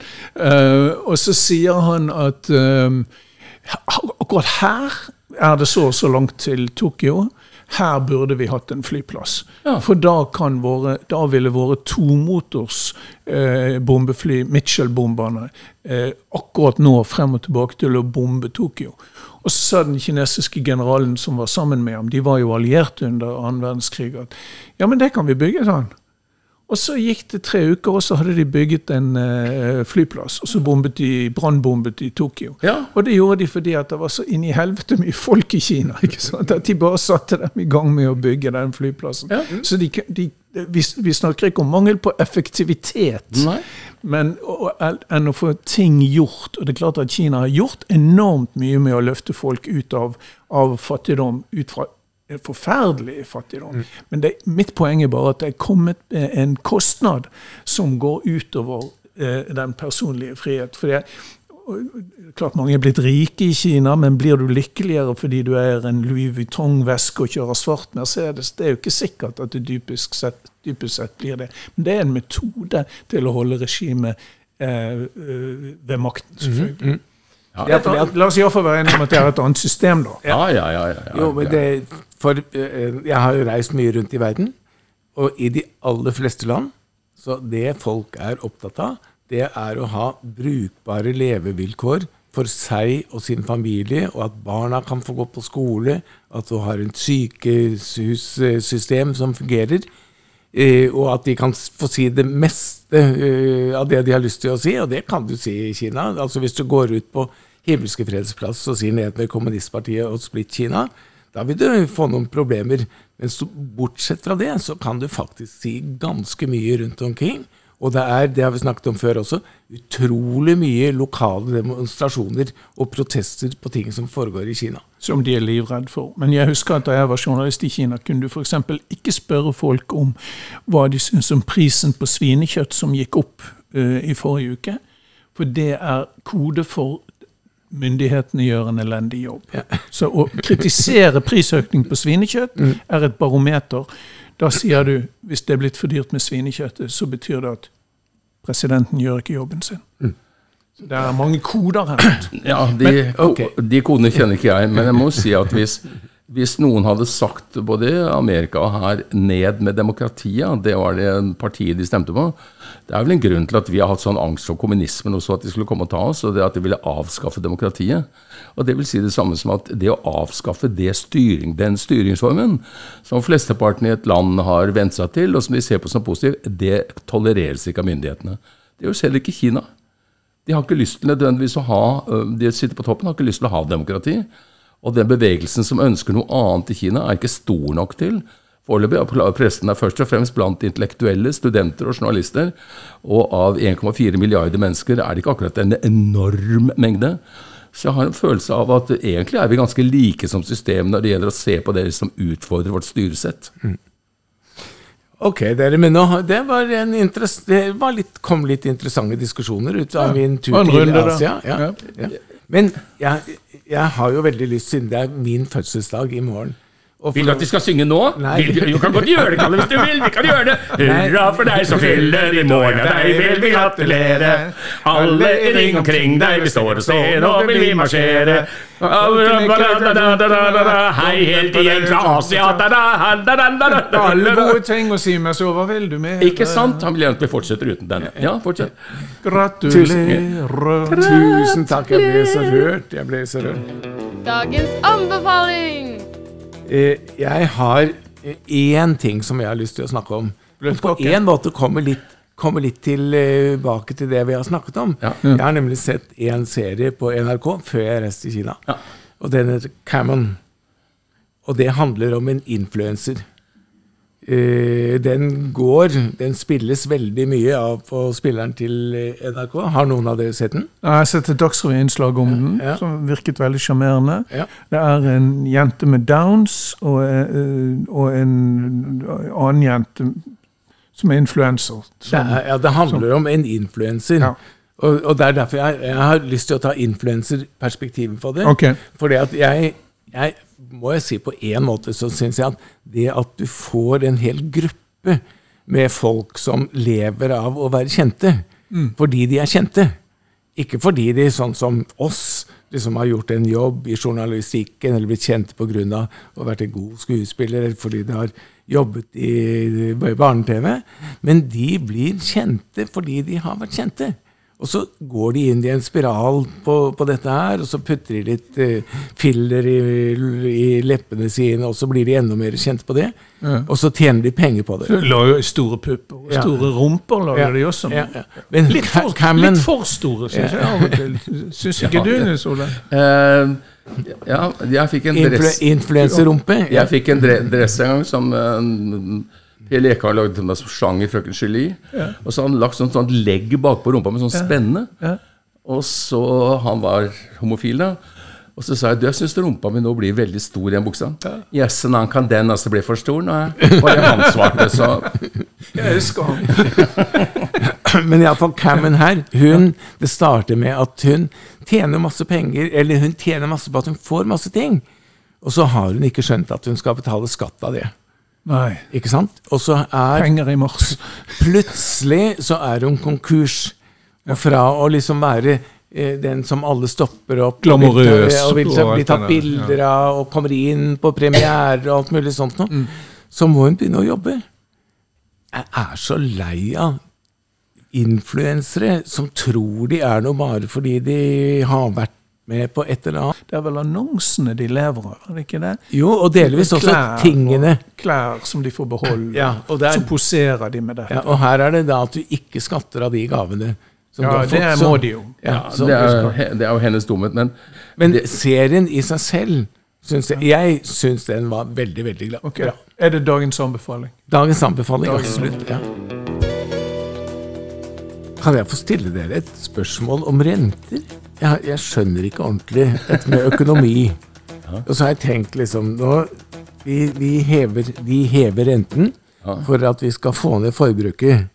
og så sier han at akkurat her er det så og så langt til Tokyo. Her burde vi hatt en flyplass. Ja. For da, våre, da, ville våre tomotors eh, bombefly, Mitchell-bomberne, eh, akkurat nå frem og tilbake til å bombe Tokyo. Og så sa den kinesiske generalen som var sammen med ham, de var jo allierte under annen verdenskrig, at ja, men det kan vi bygge, sa han. Og så gikk det tre uker, og så hadde de bygget en uh, flyplass. Og så bombet de, brannbombet de Tokyo. Ja. Og det gjorde de fordi at det var så inn i helvete mye folk i Kina. [laughs] ikke sant? At de bare satte dem i gang med å bygge den flyplassen. Ja. Så de, de, vi, vi, snakker ikke om mangel på effektivitet, Nei. men enn å få ting gjort. Og det er klart at Kina har gjort enormt mye med å løfte folk ut av, av fattigdom. ut fra forferdelig fattigdom. Mm. Men det, mitt poeng er bare at det er kommet en kostnad som går utover eh, den personlige frihet. For det, klart Mange er blitt rike i Kina, men blir du lykkeligere fordi du er en Louis Vuitton-veske og kjører svart Mercedes? Det er jo ikke sikkert at det dypest sett, dypest sett blir det. Men det er en metode til å holde regimet eh, eh ved makten, selvfølgelig. Mm -hmm. Ja, ja, la oss iallfall være enige om at det er et annet system, da. Ja, ja, ja. ja, ja jo, men det, for uh, jeg har jo reist mye rundt i verden, og i de aller fleste land Så det folk er opptatt av, det er å ha brukbare levevilkår for seg og sin familie, og at barna kan få gå på skole, at du har et sykehussystem som fungerer. Uh, og at de kan få si det meste av det de har lyst til å si, og det kan du si i Kina. Altså Hvis du går ut på Himmelske freds plass og sier ned med kommunistpartiet og splitt Kina, da vil du få noen problemer. Men så, bortsett fra det, så kan du faktisk si ganske mye rundt omkring. Og det er, det har vi snakket om før også, utrolig mye lokale demonstrasjoner og protester på ting som foregår i Kina. Som de er livredd for. Men jeg husker at da jeg var journalist i Kina, kunne du f.eks. ikke spørre folk om hva de syns om prisen på svinekjøtt som gikk opp uh, i forrige uke. For det er kode for myndighetene gjør en elendig jobb. Ja. Så å kritisere prisøkning på svinekjøtt mm. er et barometer. Da sier du hvis det er blitt for dyrt med svinekjøttet, så betyr det at presidenten gjør ikke jobben sin. Mm. Så det er mange koder her. Ja, de, okay. de kodene kjenner ikke jeg, men jeg må si at hvis hvis noen hadde sagt både Amerika og her ned med demokratiet, det var det partiet de stemte på Det er vel en grunn til at vi har hatt sånn angst for kommunismen også, at de skulle komme og ta oss, og det at de ville avskaffe demokratiet. Og Det vil si det samme som at det å avskaffe det styring, den styringsformen som flesteparten i et land har vent seg til, og som de ser på som positiv, det tolereres ikke av myndighetene. Det gjør selv ikke Kina. De har ikke lyst til nødvendigvis å ha, de sitter på toppen, har ikke lyst til å ha demokrati. Og den bevegelsen som ønsker noe annet i Kina, er ikke stor nok til. Foreløpig pressen er først og fremst blant intellektuelle, studenter og journalister. Og av 1,4 milliarder mennesker er det ikke akkurat en enorm mengde. Så jeg har en følelse av at egentlig er vi ganske like som system når det gjelder å se på det som utfordrer vårt styresett. Mm. Ok, dere, men nå, det var en det var litt, kom litt interessante diskusjoner ut av min tur til Asia. Ja, Asia. Ja, ja. Men jeg, jeg har jo veldig lyst, siden det er min fødselsdag i morgen Vil du at de skal synge nå? Nei. Vil du, kan godt gjøre det, Kalle, hvis du vil. Vi kan gjøre det. Hurra for deg som fyller i morgen, deg vil vi gratulere. Alle i ring omkring deg, vi står og ser, nå vil vi marsjere. Hei, helt igjen fra Asia. Alle gode ting å si, meg, så hva vil du med? Ikke sant? Han vil gjerne at vi fortsetter uten den. Ja, fortsett. Gratulerer. Tusen takk, jeg ble så rørt. Jeg ble så rørt. Dagens anbefaling! Eh, Jeg har eh, én ting som jeg har lyst til å snakke om. På én måte kommer litt, kommer litt tilbake til det vi har snakket om. Ja. Jeg har nemlig sett en serie på NRK før jeg reiste til Kina. Ja. Og den heter Cammon. Og det handler om en influenser. Eh, den går Den spilles veldig mye av på spilleren til eh, NRK. Har noen av dere sett den? Jeg har sett et Dagsrevy-innslag om den, Ja. som virket veldig sjarmerende. Ja. Det er en jente med downs og, eh, og en annen jente som er influenser. Det, er, ja, det handler om en influenser. Ja. Og, og det er derfor jeg, jeg har lyst til å ta influenserperspektivet på det. Ok. Fordi at jeg, jeg må jeg si på en måte så syns jeg at det at du får en hel gruppe med folk som lever av å være kjente, fordi de er kjente, ikke fordi de, sånn som oss, liksom har gjort en jobb i journalistikken eller blitt kjente pga. å ha vært en god skuespiller, eller fordi de har jobbet i barne-TV, men de blir kjente fordi de har vært kjente. Og så går de inn i en spiral på, på dette her, og så putter de litt eh, filler i, i leppene sine, og så blir de enda mer kjent på det. Og så tjener de penger på det. Så lager jo store pupper og Ja. store rumper. lager Ja, de også. ja, ja. Men Litt, for, litt for store, syns jeg av og til. Syns ikke du, Nils Ole? Uh, ja, jeg fikk en Influ dress Influenserrumpe? Ja. Jeg fikk en dre dress en gang som uh, Per Leka lagde lagd meg som sjang i Frøken Julie. Og så har han lagt sånn, sånn legg bakpå rumpa med sånn spenne. Ja. Og så Han var homofil, da. Og så sa jeg du, jeg syns rumpa mi nå blir veldig stor i den buksa. Ja. Yes, and navn, kan den altså bli for stor? Nå er og det han svarte, så [laughs] Jeg husker han. [laughs] Men iallfall Cammon her, hun Det starter med at hun tjener masse penger, eller hun tjener masse på at hun får masse ting. Og så har hun ikke skjønt at hun skal betale skatt av det. Nei. Ikke sant? Og så er Penger i mors. Plutselig så er hun konkurs. Fra å liksom være eh, den som alle stopper opp Glamorøs og vil og bli tatt bilder av og kommer inn på premiere og alt mulig sånt noe, så må hun begynne å jobbe. Jeg er så lei av influensere som tror de er noe bare fordi de har vært med på et eller annet. Det er vel annonsene de lever av, er det ikke det? Jo, og delvis også tingene. og- tingene. Klær som de får beholde. Ja, og det er- Så poserer de med dette. Ja, og her er det da at du ikke skatter av de gavene. som Ja, det fått, så- må de jo. Ja, ja, det, er, det er jo hennes dumhet. Men Men serien i seg selv syns jeg, jeg syns den var veldig, veldig glad. Okay. Er det dagens anbefaling? Dagens anbefaling, absolutt. Ja. Kan jeg få stille dere et spørsmål om renter? Jeg, jeg skjønner ikke ordentlig dette med økonomi. Og så har jeg tenkt liksom nå, vi, vi, hever, vi hever renten for at vi skal få ned forbruket.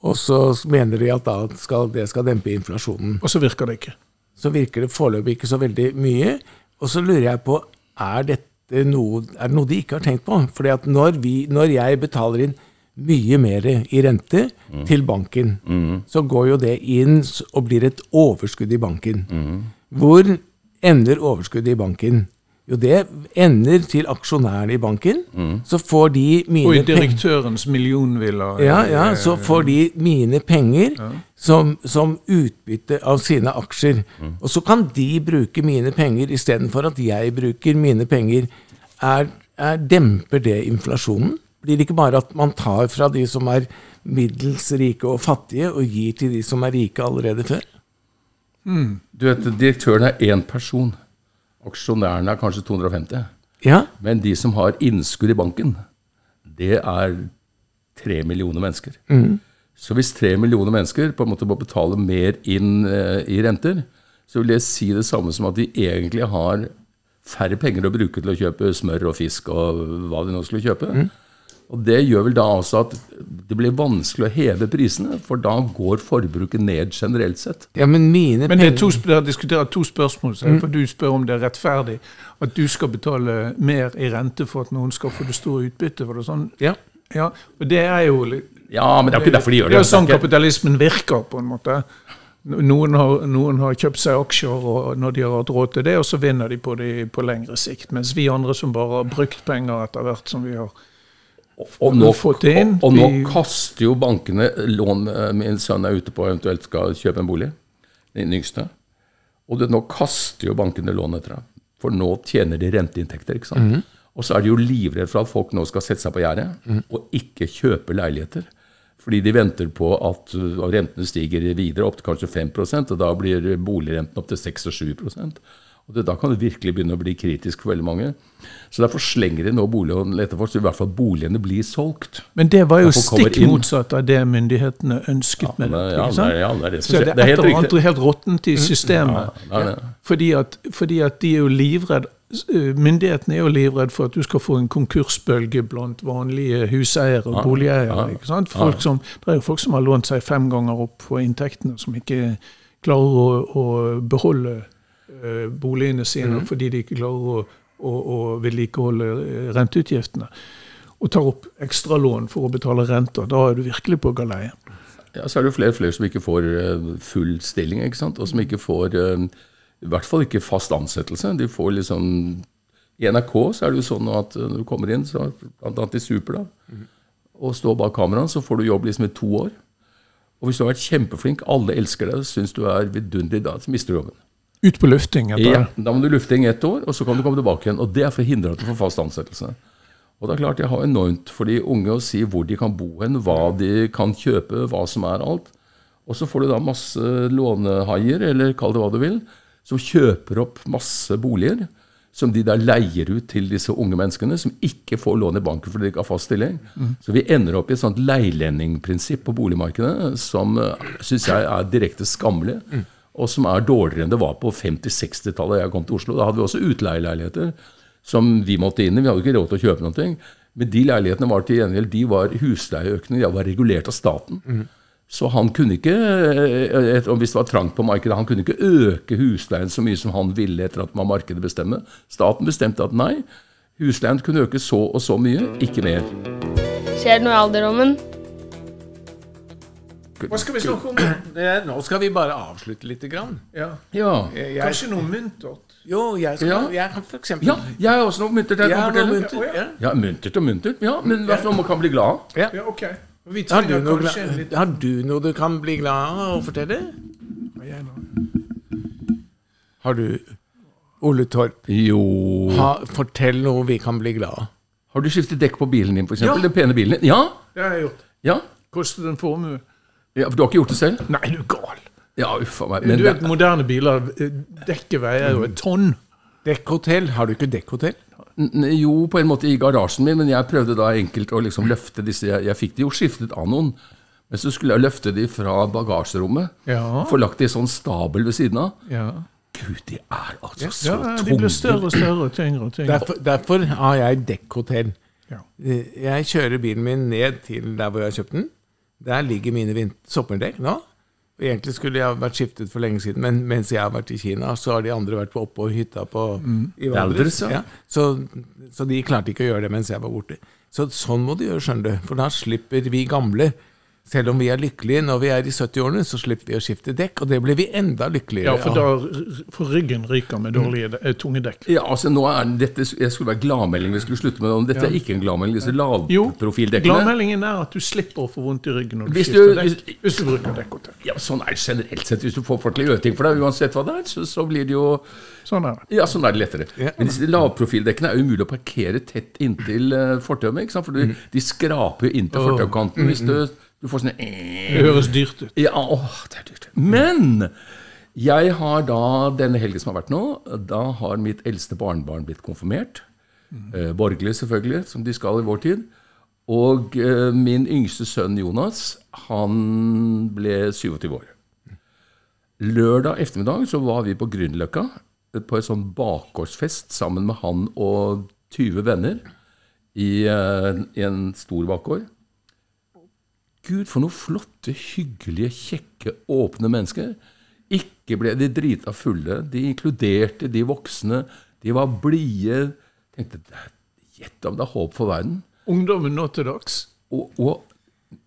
Og så mener de at da skal, det skal dempe inflasjonen Og så virker det ikke. så virker det foreløpig ikke så veldig mye. Og så lurer jeg på, er dette noe, er det noe de ikke har tenkt på? Fordi at når, vi, når jeg betaler inn mye mer i rente til banken, så går jo det inn og blir et overskudd i banken. Hvor ender overskuddet i banken? Jo, det ender til aksjonærene i banken. Så får de mine penger Og i direktørens millionvilla. ja, ja, så får de mine penger som, som utbytte av sine aksjer. Og så kan de bruke mine penger istedenfor at jeg bruker mine penger. Er, er, demper det inflasjonen? Blir det ikke bare at man tar fra de som er middels rike og fattige, og gir til de som er rike allerede før? du vet, direktøren er én person. Aksjonærene er kanskje 250. Ja, Men de som har innskudd i banken, det er tre millioner mennesker. Så hvis tre millioner mennesker på en måte må betale mer inn eh, i renter, så vil det si det samme som at de egentlig har færre penger å bruke til å kjøpe smør og fisk og hva de nå skulle kjøpe. Og Det gjør vel da også at det blir vanskelig å heve prisene, for da går forbruket ned generelt sett. Ja, men mine Men det er to, dere diskuterer to spørsmål, så for du spør om det er rettferdig at du skal betale mer i rente for at noen skal få det store utbyttet. Var det sånn? Ja. Ja, og det er jo litt Ja, men det er jo ikke derfor de gjør Det det. er jo sånn kapitalismen virker, på en måte. Noen har, noen har kjøpt seg aksjer og når de har hatt råd til det, og så vinner de på det på lengre sikt. Mens vi andre som bare har brukt penger etter hvert som vi har Og nå, og, og nå kaster jo bankene lån eh, Min sønn er ute på eventuelt skal kjøpe en bolig. Den yngste. Og det, nå kaster jo bankene lån etter deg. For nå tjener de renteinntekter. ikke sant? Mhm. Og så er de jo livredde for at folk nå skal sette seg på gjerdet Mhm. og ikke kjøpe leiligheter. Fordi de venter på at rentene stiger videre opp til kanskje 5% og da blir boligrenten opp til 6 og 7 og det, Da kan det virkelig begynne å bli kritisk for veldig mange. Så Derfor slenger de nå boliglån etter folk, så i hvert fall boligene blir solgt. Men det var jo stikk motsatt av det myndighetene ønsket med det. ja, sant? ja, det er det Så det Det er helt et eller annet helt råttent i systemet. Ja. Fordi, at, fordi at de er jo livredd eh, Myndighetene er jo livredd for at du skal få en konkursbølge blant vanlige huseiere og Ja, boligeiere. ikke sant? Folk som, det er jo folk som har lånt seg fem ganger opp på inntektene, som ikke klarer å, å beholde eh, boligene sine mm. fordi de ikke klarer å, å, å vedlikeholde eh, renteutgiftene. Og tar opp ekstralån for å betale renter. Da er du virkelig på galeien. Ja, så er det jo flere og flere som ikke får eh, full stilling, ikke sant? og som ikke får eh, i hvert fall ikke fast ansettelse. De får liksom I NRK så er det jo sånn at eh, når du kommer inn, så annet i Super, da, og står bak kameraet, så får du jobb liksom i to år. Og hvis du har vært kjempeflink, alle elsker deg, syns du er vidunderlig, da så mister du jobben. Ut på lufting etter Ja, da må du lufte inn ett år, og så kan du komme tilbake igjen. Og det er for å hindre at du får fast ansettelse. Og det er klart, jeg har enormt for de unge å si hvor de kan bo hen, hva de kan kjøpe, hva som er alt. Og så får du da masse lånehaier, eller kall det hva du vil, som kjøper opp masse boliger. Som de da leier ut til disse unge menneskene, som ikke får lån i banken fordi de ikke har fast stilling. Så vi ender opp i et sånt leilendingprinsipp på boligmarkedet som syns jeg er direkte skammelig. Og som er dårligere enn det var på 50-60-tallet da jeg kom til Oslo. Da hadde vi også utleieleiligheter som vi måtte inn i. Vi hadde ikke råd til å kjøpe noe. Men de leilighetene var til gjengjeld de var husleieøkning, de var regulert av staten. Så han kunne ikke, eh, og hvis det var trangt på markedet, han kunne ikke øke husleien så mye som han ville etter at man markedet bestemme. Staten bestemte at nei, husleien kunne øke så og så mye, ikke mer. Skjer det noe i alderdommen? Hva skal vi snakke om? Er, nå skal vi bare avslutte lite grann. Ja. Ja, Jeg, jeg, Kanskje noe muntert? jo, jeg, skal, Ja. jeg kan for eksempel ja jeg har også noe muntert jeg Jeg kan noe fortelle. muntert, ja. Ja, muntert og muntert. Ja, men hva om man kan bli glad? Ja. Ja, ok. Vi Har, du noe, har du noe du kan bli glad av å fortelle? Har du Ole Torp, Jo ha, fortell noe vi kan bli glad av. Har du skiftet dekk på bilen din, f.eks.? Ja. Den pene bilen din? Ja? Det har jeg gjort. Ja? Kostet en formue. Ja? For du har ikke gjort det selv? Nei, du er gal. Ja, uffa meg. Men du vet, det, moderne biler, eh, dekket veier jo et tonn. Dekkhotell, har du ikke dekkhotell? N- Jo, på en måte i garasjen min, men jeg prøvde da enkelt å liksom løfte disse Jeg, jeg fikk de jo skiftet av noen, men så skulle jeg løfte de fra bagasjerommet. Ja. Få lagt de i sånn stabel ved siden av. Ja, Gud, de er altså så ja de tunge. blir større og større og tyngre og tyngre. Derfor, derfor har jeg dekkhotell. Ja. Eh, Jeg kjører bilen min ned til der hvor jeg har kjøpt den. Der ligger mine sommerdekk nå. Egentlig skulle jeg ha vært skiftet for lenge siden, men mens jeg har vært i Kina, så har de andre vært på oppå på hytta på, i Valdres. Ja. Så, så de klarte ikke å gjøre det mens jeg var borte. Så sånn må de gjøre, skjønner du. For da slipper vi gamle Selv om vi er lykkelige når vi er i 70-årene, så slipper vi å skifte dekk, og det blir vi enda lykkeligere Ja, for av. da for ryggen ryker med dårlige, eh, tunge dekk. Ja, altså nå er dette, Jeg skulle være gladmelding vi skulle slutte med det, men dette er ikke en gladmelding. Disse Jo, gladmeldingen er at du slipper å få vondt i ryggen når du Hvis skifter du- dekk. Hvis du bruker dekkhotell. Ja, Sånn er det generelt sett. Hvis du får folk til å gjøre ting for deg, uansett hva det er, så, så blir det jo Sånn er det. Ja, sånn er det lettere. Ja. Men disse lavprofildekkene er umulig å parkere tett inntil uh, fortauet. ikke sant? For du, de skraper jo inntil fortaukanten hvis du, du får sånne Det høres dyrt ut. Ja, åh, det er dyrt. Men jeg har da, denne helgen som har vært nå, da har mitt eldste barnebarn blitt konfirmert. Mm. borgerlig, selvfølgelig, som de skal i vår tid. Og eh, min yngste sønn Jonas, han ble 27 år. Lørdag ettermiddag så var vi på Grünerløkka på en sånn bakgårdsfest sammen med han og 20 venner i, eh, i en stor bakgård. Gud, for noen flotte, hyggelige, kjekke, åpne mennesker. Ikke ble de drita fulle. De inkluderte de voksne. De var blide. Tenkte Gjett om det er håp for verden. Ungdommen nå til dags. Og, og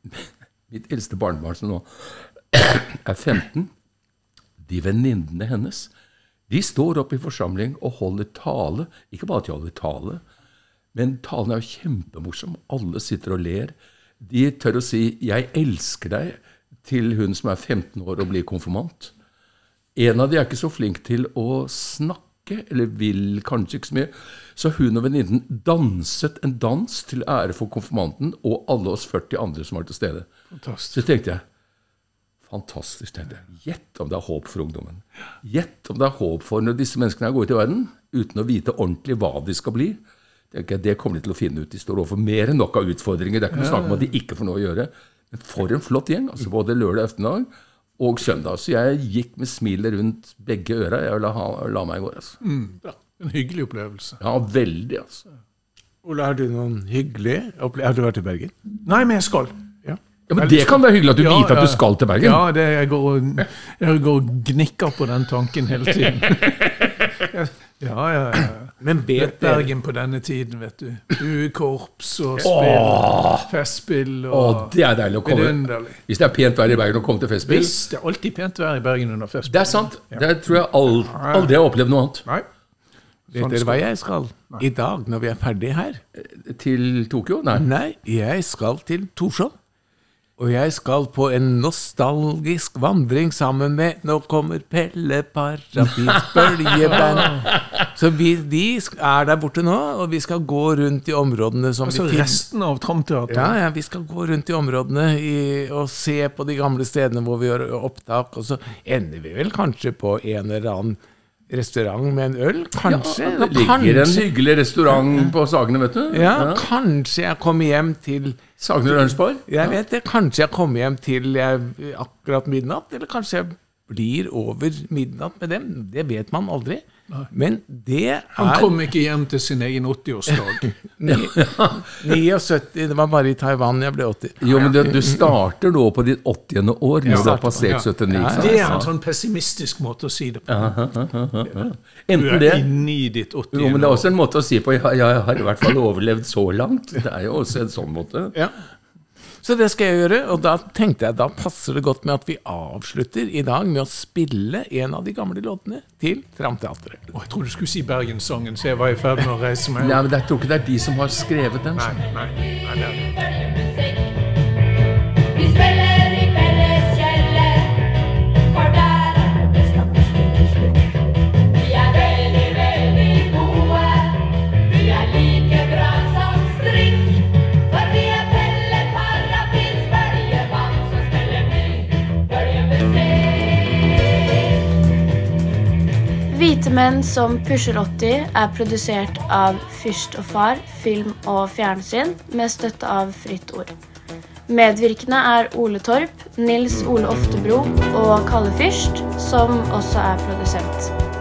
[laughs] mitt eldste barnebarn, som nå [clears throat] er 15, de venninnene hennes, de står opp i forsamling og holder tale. Ikke bare at de holder tale, men talen er jo kjempemorsom. Alle sitter og ler. De tør å si 'Jeg elsker deg' til hun som er 15 år og blir konfirmant. En av de er ikke så flink til å snakke, eller vil kanskje ikke så mye. Så hun og venninnen danset en dans til ære for konfirmanten og alle oss 40 andre som var til stede. Fantastisk. Så tenkte jeg Fantastisk. tenkte jeg. Gjett om det er håp for ungdommen. Gjett om det er håp for når disse menneskene går ut i verden uten å vite ordentlig hva de skal bli. Det kommer de til å finne ut. De står overfor mer enn nok av utfordringer. Det er ikke noe snakk om at de ikke får noe å gjøre. Men for en flott gjeng. altså Både lørdag ettermiddag og søndag. Så jeg gikk med smilet rundt begge øra. Jeg la, ha- la meg i går. altså. Bra. En hyggelig opplevelse. Ja, veldig, altså. Ole, har du noen hyggelige opplevelser? Har du vært i Bergen? Nei, men jeg skal. Ja. Ja, Men det kan være hyggelig at du Ja, vet at du skal til Bergen. Ja, det, jeg, går jeg går og gnikker på den tanken hele tiden. [laughs] Ja, ja, ja. Men vet Bergen på denne tiden, vet du. Buekorps og spill, festspill og og det er deilig å komme. Vidunderlig. Hvis det er pent vær i Bergen å komme til festspill. Hvis det er alltid pent vær i Bergen under festspill. Det er sant. Det tror jeg aldri, aldri har opplevd noe annet. Nei. Vet dere hva jeg skal i dag når vi er ferdig her? Til Tokyo? Nei. Nei, jeg skal til Torshov. Og jeg skal på en nostalgisk vandring sammen med Nå kommer Pelle Parafins bøljeband. [laughs] Så vi, de er der borte nå, og vi skal gå rundt i områdene som Altså vi finner. resten av Tramteatret. Ja, ja, vi skal gå rundt i områdene i, og se på de gamle stedene hvor vi gjør opptak. Og så ender vi vel kanskje på en eller annen restaurant med en øl. Kanskje. Ja, det ligger en hyggelig restaurant på Sagene, vet du. ja, kanskje jeg kommer hjem til Sagene lunsjbar. Jeg vet det. Kanskje jeg kommer hjem til jeg, akkurat midnatt, eller kanskje jeg blir over midnatt med dem. Det vet man aldri. Men det er Han kom ikke hjem til sin egen 80-årsdag. 79 [laughs] Det var bare i Taiwan jeg ble 80. Jo, men du, du starter da på ditt 80. år når du har Ja. passert 79. Ja. Det er en sånn pessimistisk måte å si det på. Du Enten er det inne i ditt 80. jo, men Det er også en måte å si på ja, jeg har i hvert fall overlevd så langt. Det er jo også en sånn måte. Ja. Så det skal jeg gjøre, og da tenkte jeg da passer det godt med at vi avslutter i dag med å spille en av de gamle låtene til Tramteatret. Oh, jeg trodde du skulle si Bergenssangen, så jeg var i ferd med å reise meg. Nei, men Jeg tror ikke det er de som har skrevet den. Nei, nei, nei, nei, er. Vi spiller Hvite menn som pusher 80 er produsert av Fyrst og Far film og fjernsyn med støtte av Fritt Ord. Medvirkende er Ole Torp, Nils Ole Oftebro og Kalle Fyrst, som også er produsent.